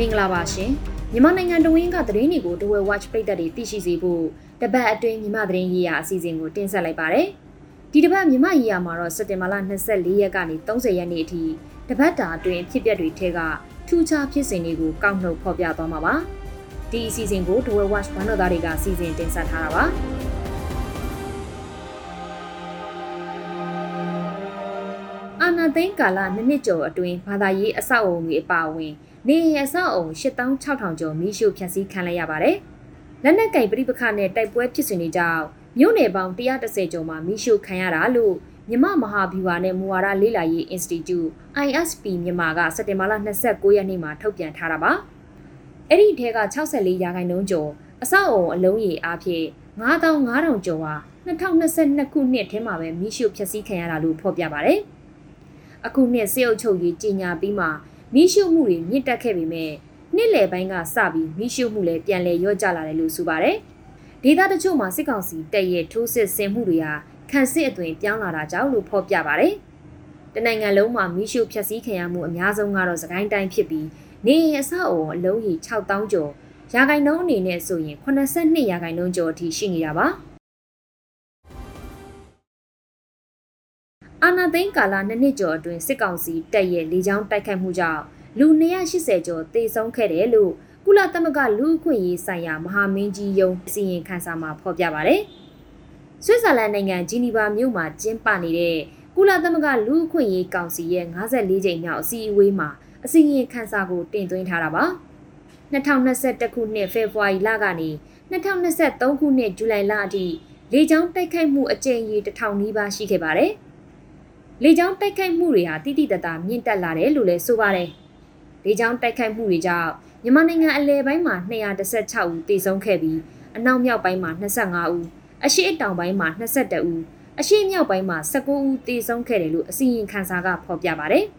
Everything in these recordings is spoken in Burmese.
မင်္ဂလာပါရှင်မြန်မာနိုင်ငံတဝင်းကသတင်းတွေကို The World Watch ပြည်သက်တွေသိရှိစေဖို့တပတ်အတွင်းမြန်မာသတင်းရေးရာအစီအစဉ်ကိုတင်ဆက်လိုက်ပါတယ်ဒီတပတ်မြန်မာရေးရာမှာတော့စက်တင်ဘာလ24ရက်ကနေ30ရက်နေ့အထိတပတ်တာအတွင်းဖြစ်ပျက်တွေထဲကထူးခြားဖြစ်စဉ်တွေကိုကောက်နှုတ်ဖော်ပြသွားမှာပါဒီအစီအစဉ်ကို The World Watch ဘန်တော်သားတွေကစီစဉ်တင်ဆက်ထားတာပါအာနာသိန်းကာလနှစ်နှစ်ကျော်အတွင်းဘာသာရေးအဆောက်အအုံတွေအပါအဝင် နေရအဆောက်အုံ8600ကျော်မိရှုဖျက်ဆီးခံလိုက်ရပါတယ်။လက်နက်ကင်ပြိပခနဲ့တိုက်ပွဲဖြစ်စဉ်တွေကြောင့်မြို့နယ်ပေါင်း130ကျော်မှာမိရှုခံရတာလို့မြမမဟာဗျူဟာနဲ့မူဝါဒလေ့လာရေး Institute ISP မြန်မာကစက်တင်ဘာလ29ရက်နေ့မှာထုတ်ပြန်ထားတာပါ။အဲ့ဒီထဲက64ရာခိုင်နှုန်းကျော်အဆောက်အုံအလုံးရေအားဖြင့်9500ကျော်ဟာ2022ခုနှစ်ထဲမှာပဲမိရှုဖျက်ဆီးခံရတာလို့ဖော်ပြပါတယ်။အခုနှစ်စေအုပ်ချုပ်ရေးကြီးညာပြီးမှ မိရှုမှုတွေမြင့်တက်ခဲ့ပေမဲ့နှစ်လယ်ပိုင်းကစပြီးမိရှုမှုလည်းပြန်လည်ရော့ကျလာတယ်လို့ဆိုပါတယ်။ဒေသတချို့မှာစစ်ကောင်စီတပ်ရဲ့ထိုးစစ်ဆင်မှုတွေဟာခံစစ်အသွင်ပြောင်းလာတာကြောင့်လို့ဖော်ပြပါတယ်။တနိုင်ငံလုံးမှာမိရှုဖျက်ဆီးခံရမှုအများဆုံးကတော့စကိုင်းတိုင်းဖြစ်ပြီးနေရင်အဆောက်အုံအလုံးကြီး6000ကျော်ရာခိုင်နှုန်းအနေနဲ့ဆိုရင်82ရာခိုင်နှုန်းကျော်အထိရှိနေတာပါ။ အာနာသိန်းကာလနှစ်နှစ်ကျော်အတွင်းစစ်ကောင်စီတပ်ရဲ့လေကြောင်းတိုက်ခိုက်မှုကြောင့်လူ280ကျော်သေဆုံးခဲ့တယ်လို့ကုလသမဂ္ဂလူ့အခွင့်အရေးဆိုင်ရာမဟာမင်းကြီးယုံအစီရင်ခံစာမှာဖော်ပြပါဗျ။ဆွစ်ဇာလန်နိုင်ငံဂျီနီဗာမြို့မှာကျင်းပနေတဲ့ကုလသမဂ္ဂလူ့အခွင့်အရေးကောင်စီရဲ့54ကြိမ်မြောက်အစည်းအဝေးမှာအစီရင်ခံစာကိုတင်သွင်းထားတာပါ။2021ခုနှစ်ဖေဖော်ဝါရီလကနေ2023ခုနှစ်ဇူလိုင်လအထိလေကြောင်းတိုက်ခိုက်မှုအကြိမ်ရေ1000နီးပါးရှိခဲ့ပါတယ်။ လေကြောင်းတိုက်ခိုက်မှုတွေဟာတိတိတတ်တာမြင့်တက်လာတယ်လို့လည်းဆိုပါတယ်။လေကြောင်းတိုက်ခိုက်မှုတွေကြောင့်မြန်မာနိုင်ငံအလဲပိုင်းမှာ216ဦးသေဆုံးခဲ့ပြီးအနောက်မြောက်ပိုင်းမှာ25ဦးအရှေ့အတောင်ပိုင်းမှာ22ဦးအရှေ့မြောက်ပိုင်းမှာ19ဦးသေဆုံးခဲ့တယ်လို့အစီရင်ခံစာကဖော်ပြပါတယ်။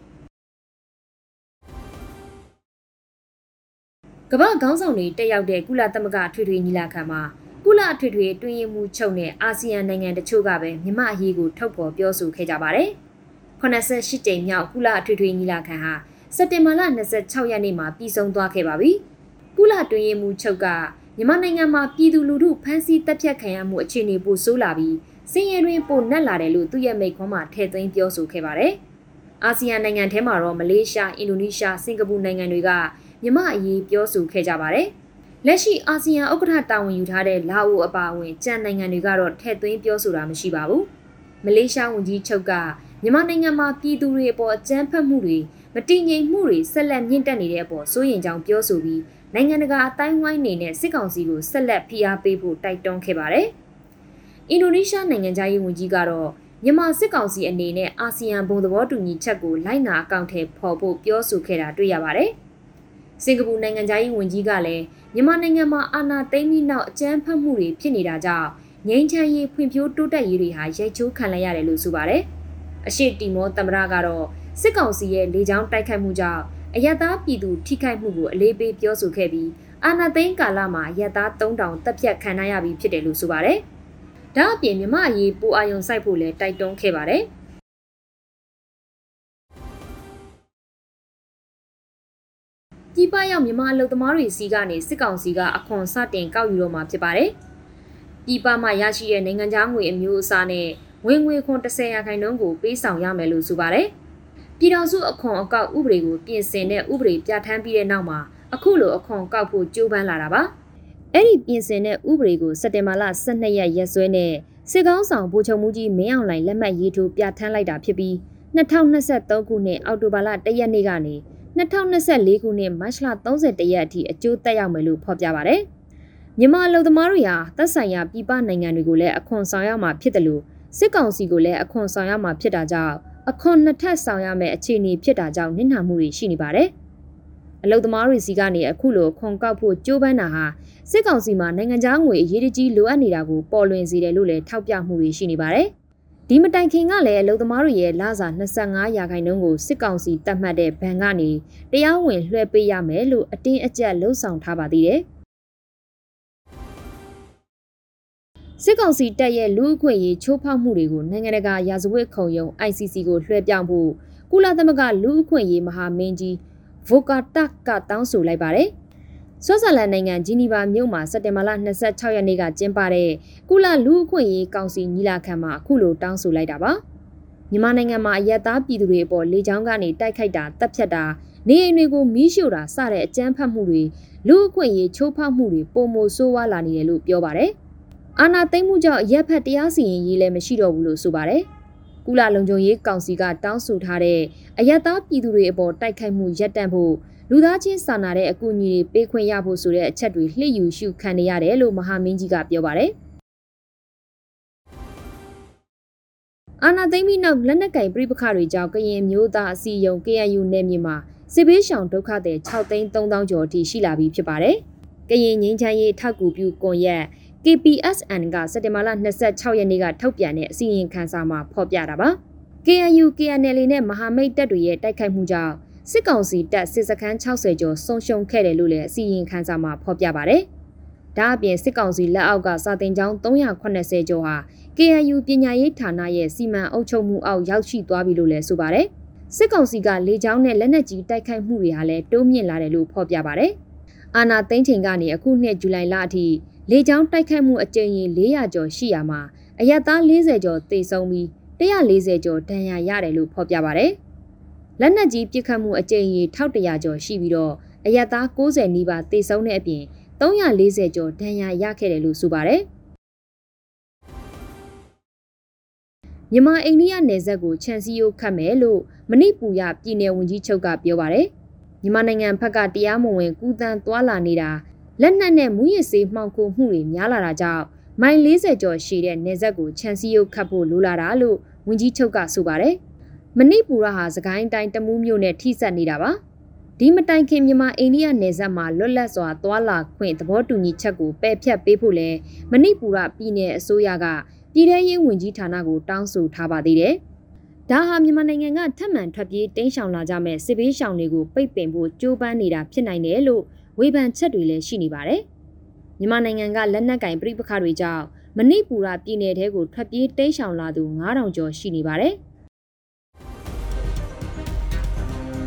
ကမ္ဘာခေါင်းဆောင်တွေတက်ရောက်တဲ့ကုလသမဂ္ဂထွေထွေညီလာခံမှာကုလထွေထွေတွင်ရင်မှုချုပ်နဲ့အာဆီယံနိုင်ငံတချို့ကပဲမြန်မာအရေးကိုထုတ်ဖော်ပြောဆိုခဲ့ကြပါတယ်။ 88ကြိမ်မြောက်ကုလအထွေထွေညီလာခံဟာစက်တင်ဘာလ26ရက်နေ့မှာပြီးဆုံးသွားခဲ့ပါပြီ။ကုလတွင်ရင်မှုချုပ်ကမြန်မာနိုင်ငံမှာပြည်သူလူထုဖမ်းဆီးတပ်ဖြတ်ခံရမှုအခြေအနေပိုဆိုးလာပြီးစင်ရတွင်ပိုနက်လာတယ်လို့သူ့ရဲ့မိန့်ခွန်းမှာထည့်သွင်းပြောဆိုခဲ့ပါတယ်။အာဆီယံနိုင်ငံထဲမှာတော့မလေးရှား၊အင်ဒိုနီးရှား၊စင်ကာပူနိုင်ငံတွေကမြမအရေးပြောဆိုခဲ့ကြပါတယ်။လက်ရှိအာဆီယံဥက္ကဋ္ဌတာဝန်ယူထားတဲ့လာအိုအပါအဝင်ကြံနိုင်ငံတွေကတော့ထည့်သွင်းပြောဆိုတာမရှိပါဘူး။မလေးရှားဝန်ကြီးချုပ်က မြန်မာနိုင်ငံမှာပြည်သူတွေအပေါ်အကြမ်းဖက်မှုတွေမတည်ငြိမ်မှုတွေဆက်လက်မြင့်တက်နေတဲ့အပေါ်စိုးရိမ်ကြောင်းပြောဆိုပြီးနိုင်ငံတကာအတိုင်းဝိုင်းနေနဲ့စစ်ကောင်စီကိုဆက်လက်ဖိအားပေးဖို့တိုက်တွန်းခဲ့ပါတယ်။အင်ဒိုနီးရှားနိုင်ငံသားရေးဝန်ကြီးကတော့မြန်မာစစ်ကောင်စီအနေနဲ့အာဆီယံဘုံသဘောတူညီချက်ကိုလိုက်နာအကောင့်ထဲပေါ်ဖို့ပြောဆိုခဲ့တာတွေ့ရပါတယ်။စင်ကာပူနိုင်ငံသားရေးဝန်ကြီးကလည်းမြန်မာနိုင်ငံမှာအာဏာသိမ်းပြီးနောက်အကြမ်းဖက်မှုတွေဖြစ်နေတာကြောင့်ငြိမ်းချမ်းရေးဖွံ့ဖြိုးတိုးတက်ရေးတွေဟာရိုက်ချိုးခံလိုက်ရတယ်လို့ဆိုပါတယ်။ အရှိတီမောသမ္မတကတော့စစ်ကောင်စီရဲ့လေကြောင်းတိုက်ခိုက်မှုကြောင့်အယက်သားပြည်သူထိခိုက်မှုကိုအလေးပေးပြောဆိုခဲ့ပြီးအာဏာသိမ်းကာလမှာအယက်သား3000တပ်ဖြတ်ခံရပြီးဖြစ်တယ်လို့ဆိုပါတယ်။ဒါအပြင်မြမအရေးပိုအာယုံစိုက်ဖို့လည်းတိုက်တွန်းခဲ့ပါတယ်။ပြည်ပရောက်မြန်မာအလုပ်သမားတွေစီကနေစစ်ကောင်စီကအခွန်စတင်ကောက်ယူတော့မှာဖြစ်ပါတယ်။ပြည်ပမှာရရှိတဲ့နိုင်ငံခြားငွေအမျိုးအစားနဲ့ ဝင်ငွေခွန်30ရာခိုင်နှုန်းကိုပေးဆောင်ရမယ်လို့ဆိုပါတယ်။ပြည်ထောင်စုအခွန်အကောက်ဥပဒေကိုပြင်ဆင်တဲ့ဥပဒေပြဋ္ဌာန်းပြီးတဲ့နောက်မှာအခုလိုအခွန်ကောက်ဖို့ကြိုးပမ်းလာတာပါ။အဲ့ဒီပြင်ဆင်တဲ့ဥပဒေကိုစက်တင်ဘာလ12ရက်ရက်စွဲနဲ့စစ်ကောင်းဆောင်ဗိုလ်ချုပ်မှုကြီးမင်းအောင်လှိုင်လက်မှတ်ရေးထိုးပြဋ္ဌာန်းလိုက်တာဖြစ်ပြီး2023ခုနှစ်အောက်တိုဘာလ1ရက်နေ့ကနေ2024ခုနှစ်မတ်လ31ရက်အထိအကျိုးသက်ရောက်မယ်လို့ဖော်ပြပါဗျ။မြန်မာအလုပ်သမားတွေဟာသက်ဆိုင်ရာပြည်ပနိုင်ငံတွေကိုလည်းအခွန်ဆောင်ရမှာဖြစ်တယ်လို့ စစ်ကောင်စီကိုလည်းအခွန်ဆောင်ရမှာဖြစ်တာကြောင့်အခွန်နှစ်ထပ်ဆောင်ရမယ့်အခြေအနေဖြစ်တာကြောင့်နစ်နာမှုတွေရှိနေပါတယ်။အလုသမားတွေစီကနေအခုလိုခွန်ကောက်ဖို့ကြိုးပမ်းတာဟာစစ်ကောင်စီမှာနိုင်ငံခြားငွေအရေးတကြီးလိုအပ်နေတာကိုပေါ်လွင်စေတယ်လို့လည်းထောက်ပြမှုတွေရှိနေပါတယ်။ဒီမတိုင်ခင်ကလည်းအလုသမားတွေရဲ့လစာ25ရာခိုင်နှုန်းကိုစစ်ကောင်စီတတ်မှတ်တဲ့ဘဏ်ကနေတရားဝင်လွှဲပေးရမယ်လို့အတင်းအကျပ်လှုံ့ဆော်ထားပါသေးတယ်။ စစ်ကောင်စီတပ်ရဲ့လူအခွင့်ရေးချိုးဖောက်မှုတွေကိုနိုင်ငံတကာရာဇဝတ်ခုံရုံး ICC ကိုလွှဲပြောင်းဖို့ကုလသမဂ္ဂလူအခွင့်ရေးမဟာမင်းကြီးဗိုကာတက်ကတောင်းဆိုလိုက်ပါတယ်။ဆွစ်ဇာလန်နိုင်ငံဂျီနီဗာမြို့မှာစက်တင်ဘာလ26ရက်နေ့ကကျင်းပတဲ့ကုလလူအခွင့်အရေးကောင်စီညီလာခံမှာအခုလိုတောင်းဆိုလိုက်တာပါ။မြန်မာနိုင်ငံမှာအရက်သားပြည်သူတွေအပေါ်လေကြောင်းကနေတိုက်ခိုက်တာတပ်ဖြတ်တာနေအိမ်တွေကိုမီးရှို့တာစတဲ့အကြမ်းဖက်မှုတွေလူအခွင့်အရေးချိုးဖောက်မှုတွေပုံမိုဆိုးဝါးလာနေတယ်လို့ပြောပါတယ်။ အာဏာသိမ်းမှုကြောင့်ရက်ဖက်တရားစီရင်ရေးလည်းမရှိတော့ဘူးလို့ဆိုပါတယ်။ကုလလုံခြုံရေးကောင်စီကတောင်းဆိုထားတဲ့အရက်သားပြည်သူတွေအပေါ်တိုက်ခိုက်မှုရပ်တန့်ဖို့လူသားချင်းစာနာတဲ့အကူအညီတွေပေးခွင့်ရဖို့ဆိုတဲ့အချက်တွေလှည့်ယူရှုခံနေရတယ်လို့မဟာမင်းကြီးကပြောပါတယ်။အာနာသိမ့်ပြီးနောက်လက်နက်ကင်ပြိပခတွေကြောင့်ကရင်မျိုးသားအစီယုံ KNU နယ်မြေမှာစစ်ဘေးရှောင်ဒုက္ခသည်6သိန်း3000ကျော်အထိရှိလာပြီဖြစ်ပါတယ်။ကရင်ငင်းချမ်းရေးထောက်ကူပြုကွန်ရက် KPSN ကစက်တင်ဘာလ26ရက်နေ့ကထုတ်ပြန်တဲ့အစီရင်ခံစာမှာဖော်ပြတာပါ။ KNU KNL နဲ့မဟာမိတ်တပ်တွေရဲ့တိုက်ခိုက်မှုကြောင့်စစ်ကောင်စီတပ်စစ်စခန်း60ကျော်ဆုံးရှုံးခဲ့တယ်လို့လည်းအစီရင်ခံစာမှာဖော်ပြပါတယ်။ဒါအပြင်စစ်ကောင်စီလက်အောက်ကစာတင်ကျောင်း380ကျော်ဟာ KNU ပညာရေးဌာနရဲ့စီမံအုပ်ချုပ်မှုအောက်ရောက်ရှိသွားပြီလို့လည်းဆိုပါတယ်။စစ်ကောင်စီကလေကြောင်းနဲ့လက်နက်ကြီးတိုက်ခိုက်မှုတွေဟာလည်းတိုးမြင့်လာတယ်လို့ဖော်ပြပါတယ်။အာနာသိန်းချိန်ကနေအခုနှစ်ဇူလိုင်လအထိ လေကြောင်းတိုက်ခိုက်မှုအကြိမ်ရေ400ကျော်ရှိရာမှာအရက်သား40ကျော်သေဆုံးပြီး140ကျော်ဒဏ်ရာရတယ်လို့ဖော်ပြပါတယ်။လက်နက်ကြီးပစ်ခတ်မှုအကြိမ်ရေ1100ကျော်ရှိပြီးတော့အရက်သား90နီးပါးသေဆုံးတဲ့အပြင်340ကျော်ဒဏ်ရာရခဲ့တယ်လို့ဆိုပါတယ်။မြန်မာအိန္ဒိယနယ်စပ်ကိုခြံစည်းရိုးခတ်မယ်လို့မဏိပူရပြည်နယ်ဝန်ကြီးချုပ်ကပြောပါတယ်။မြန်မာနိုင်ငံဘက်ကတရားမဝင်ကူးတန်းသွားလာနေတာ လက်နက်နဲ့မူရစ်ဆေးမှောင်ခိုမှုတွေများလာတာကြောင့်မိုင်40ကျော်ရှိတဲ့နယ်စပ်ကိုခြံစည်းရိုးခတ်ဖို့လိုလာတာလို့ဝန်ကြီးချုပ်ကဆိုပါတယ်။မဏိပူရဟာစကိုင်းတိုင်းတမူးမြို့နဲ့ထိစပ်နေတာပါဒီမတိုင်ခင်မြန်မာအိန္ဒိယနယ်စပ်မှာလွတ်လပ်စွာသွာလာခွင့်သဘောတူညီချက်ကိုပယ်ဖျက်ပေးဖို့လဲမဏိပူရပြည်နယ်အစိုးရကပြည်ထရေးဝန်ကြီးဌာနကိုတောင်းဆိုထားပါသေးတယ်ဒါဟာမြန်မာနိုင်ငံကထပ်မံထွက်ပြေးတိမ်းရှောင်လာကြမဲ့စစ်ဘေးရှောင်တွေကိုပိတ်ပင်ဖို့ကြိုးပမ်းနေတာဖြစ်နိုင်တယ်လို့ ဝေဖန်ချက်တွေလည်းရှိနေပါတယ်မြန်မာနိုင်ငံကလက်နက်ကင်ပြိပခါတွေကြောင့်မဏိပူရပြည်နယ်ထဲကိုထွက်ပြေးတိမ်းရှောင်လာသူ9000ကျော်ရှိနေပါတယ်။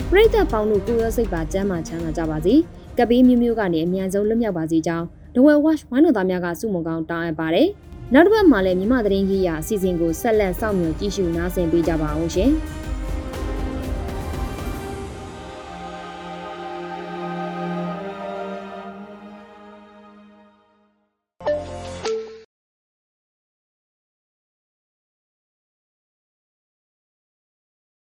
ပရိသတ်ပေါင်းတို့ကိုရောစိတ်ပါကျမ်းမာချမ်းသာကြပါစေကပီးမျိုးမျိုးကနေအမြန်ဆုံးလွတ်မြောက်ပါစေကြောင်းဒဝဲဝက်ဝိုင်းတော်သားများကစုမုံကောင်းတောင်းအပ်ပါတယ်နောက်တစ်ပတ်မှာလည်းမြမသတင်းကြီးရာအစီအစဉ်ကိုဆက်လက်စောင့်မျှော်ကြည့်ရှုနားဆင်ပေးကြပါအောင်ရှင်။